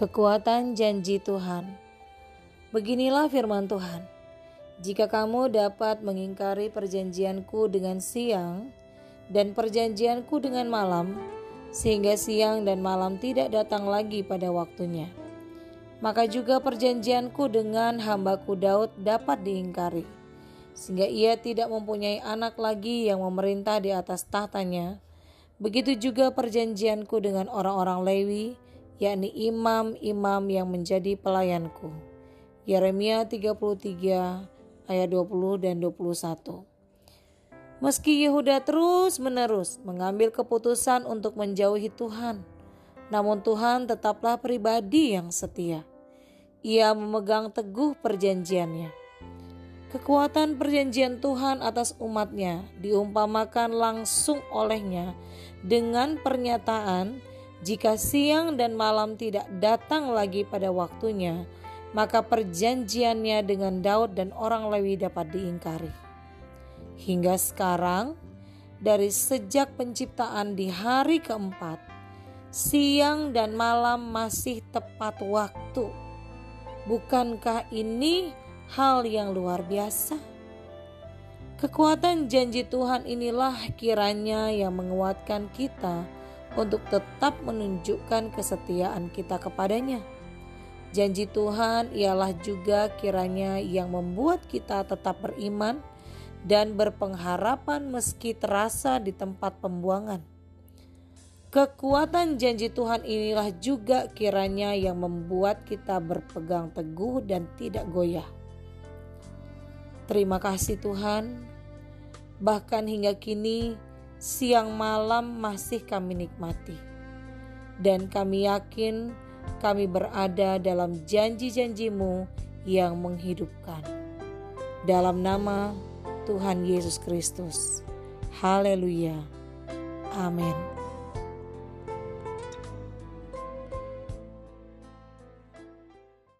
Kekuatan janji Tuhan. Beginilah firman Tuhan. Jika kamu dapat mengingkari perjanjianku dengan siang dan perjanjianku dengan malam, sehingga siang dan malam tidak datang lagi pada waktunya, maka juga perjanjianku dengan hambaku Daud dapat diingkari, sehingga ia tidak mempunyai anak lagi yang memerintah di atas tahtanya. Begitu juga perjanjianku dengan orang-orang Lewi, yakni imam-imam yang menjadi pelayanku. Yeremia 33 ayat 20 dan 21. Meski Yehuda terus-menerus mengambil keputusan untuk menjauhi Tuhan, namun Tuhan tetaplah pribadi yang setia. Ia memegang teguh perjanjiannya. Kekuatan perjanjian Tuhan atas umatnya diumpamakan langsung olehnya dengan pernyataan jika siang dan malam tidak datang lagi pada waktunya, maka perjanjiannya dengan Daud dan orang Lewi dapat diingkari. Hingga sekarang, dari sejak penciptaan di hari keempat, siang dan malam masih tepat waktu. Bukankah ini hal yang luar biasa? Kekuatan janji Tuhan inilah kiranya yang menguatkan kita untuk tetap menunjukkan kesetiaan kita kepadanya. Janji Tuhan ialah juga kiranya yang membuat kita tetap beriman dan berpengharapan meski terasa di tempat pembuangan. Kekuatan janji Tuhan inilah juga kiranya yang membuat kita berpegang teguh dan tidak goyah. Terima kasih Tuhan, bahkan hingga kini siang malam masih kami nikmati. Dan kami yakin kami berada dalam janji-janjimu yang menghidupkan. Dalam nama Tuhan Yesus Kristus. Haleluya. Amin.